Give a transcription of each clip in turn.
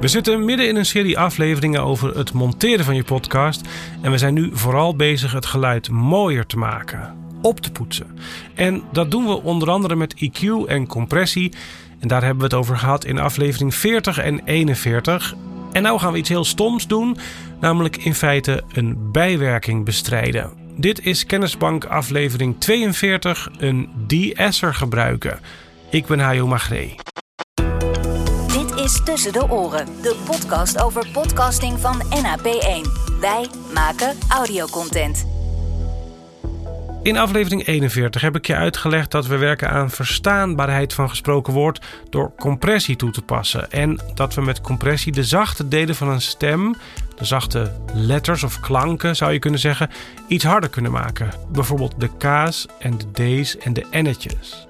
We zitten midden in een serie afleveringen over het monteren van je podcast. En we zijn nu vooral bezig het geluid mooier te maken, op te poetsen. En dat doen we onder andere met EQ en compressie. En daar hebben we het over gehad in aflevering 40 en 41. En nou gaan we iets heel stoms doen, namelijk in feite een bijwerking bestrijden. Dit is Kennisbank aflevering 42, een de-esser gebruiken. Ik ben Hajo Magree is Tussen de Oren, de podcast over podcasting van NAP1. Wij maken audiocontent. In aflevering 41 heb ik je uitgelegd dat we werken aan verstaanbaarheid van gesproken woord door compressie toe te passen. En dat we met compressie de zachte delen van een stem, de zachte letters of klanken zou je kunnen zeggen, iets harder kunnen maken. Bijvoorbeeld de K's en de D's en de N'etjes.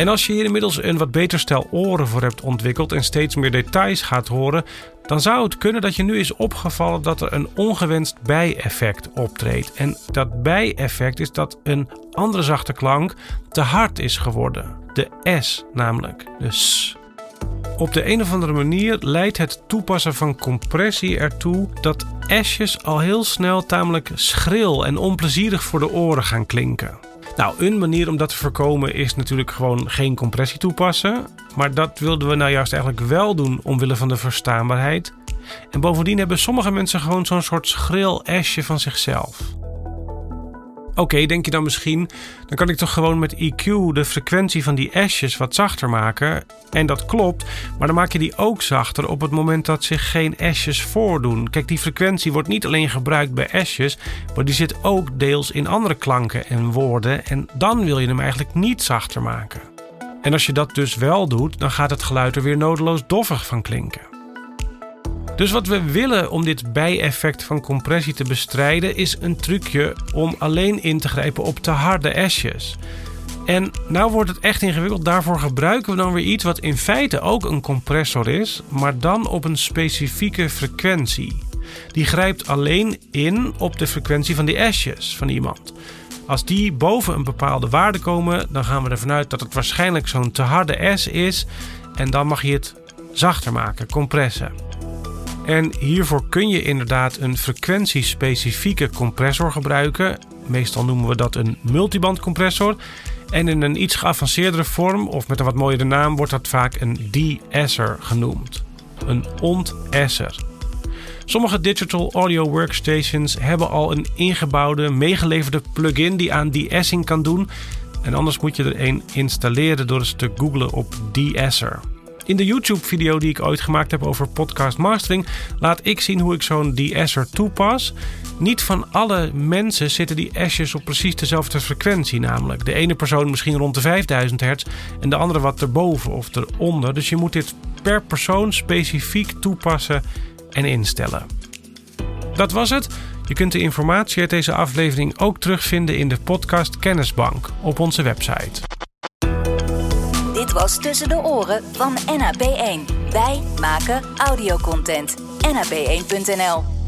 En als je hier inmiddels een wat beter stel oren voor hebt ontwikkeld en steeds meer details gaat horen, dan zou het kunnen dat je nu is opgevallen dat er een ongewenst bijeffect optreedt. En dat bijeffect is dat een andere zachte klank te hard is geworden. De S namelijk, de S. Op de een of andere manier leidt het toepassen van compressie ertoe dat S'jes al heel snel tamelijk schril en onplezierig voor de oren gaan klinken. Nou, een manier om dat te voorkomen is natuurlijk gewoon geen compressie toepassen. Maar dat wilden we nou juist eigenlijk wel doen omwille van de verstaanbaarheid. En bovendien hebben sommige mensen gewoon zo'n soort schril esje van zichzelf. Oké, denk je dan misschien, dan kan ik toch gewoon met EQ de frequentie van die S'jes wat zachter maken. En dat klopt, maar dan maak je die ook zachter op het moment dat zich geen S'jes voordoen. Kijk, die frequentie wordt niet alleen gebruikt bij S'jes, maar die zit ook deels in andere klanken en woorden. En dan wil je hem eigenlijk niet zachter maken. En als je dat dus wel doet, dan gaat het geluid er weer nodeloos doffig van klinken. Dus wat we willen om dit bijeffect van compressie te bestrijden, is een trucje om alleen in te grijpen op te harde S'jes. En nou wordt het echt ingewikkeld. Daarvoor gebruiken we dan weer iets wat in feite ook een compressor is, maar dan op een specifieke frequentie. Die grijpt alleen in op de frequentie van die S'jes van iemand. Als die boven een bepaalde waarde komen, dan gaan we ervan uit dat het waarschijnlijk zo'n te harde S is. En dan mag je het zachter maken, compressen. En hiervoor kun je inderdaad een frequentiespecifieke compressor gebruiken. Meestal noemen we dat een multibandcompressor. En in een iets geavanceerdere vorm, of met een wat mooiere naam, wordt dat vaak een de-esser genoemd. Een ontesser. Sommige digital audio workstations hebben al een ingebouwde, meegeleverde plugin die aan de-essing kan doen. En anders moet je er een installeren door eens te googlen op de-esser. In de YouTube-video die ik ooit gemaakt heb over podcast mastering, laat ik zien hoe ik zo'n de-esser toepas. Niet van alle mensen zitten die S'jes op precies dezelfde frequentie, namelijk. De ene persoon misschien rond de 5000 hertz en de andere wat erboven of eronder. Dus je moet dit per persoon specifiek toepassen en instellen. Dat was het. Je kunt de informatie uit deze aflevering ook terugvinden in de podcast Kennisbank op onze website. Was Tussen de Oren van NAP1. Wij maken audiocontent. NAP1.nl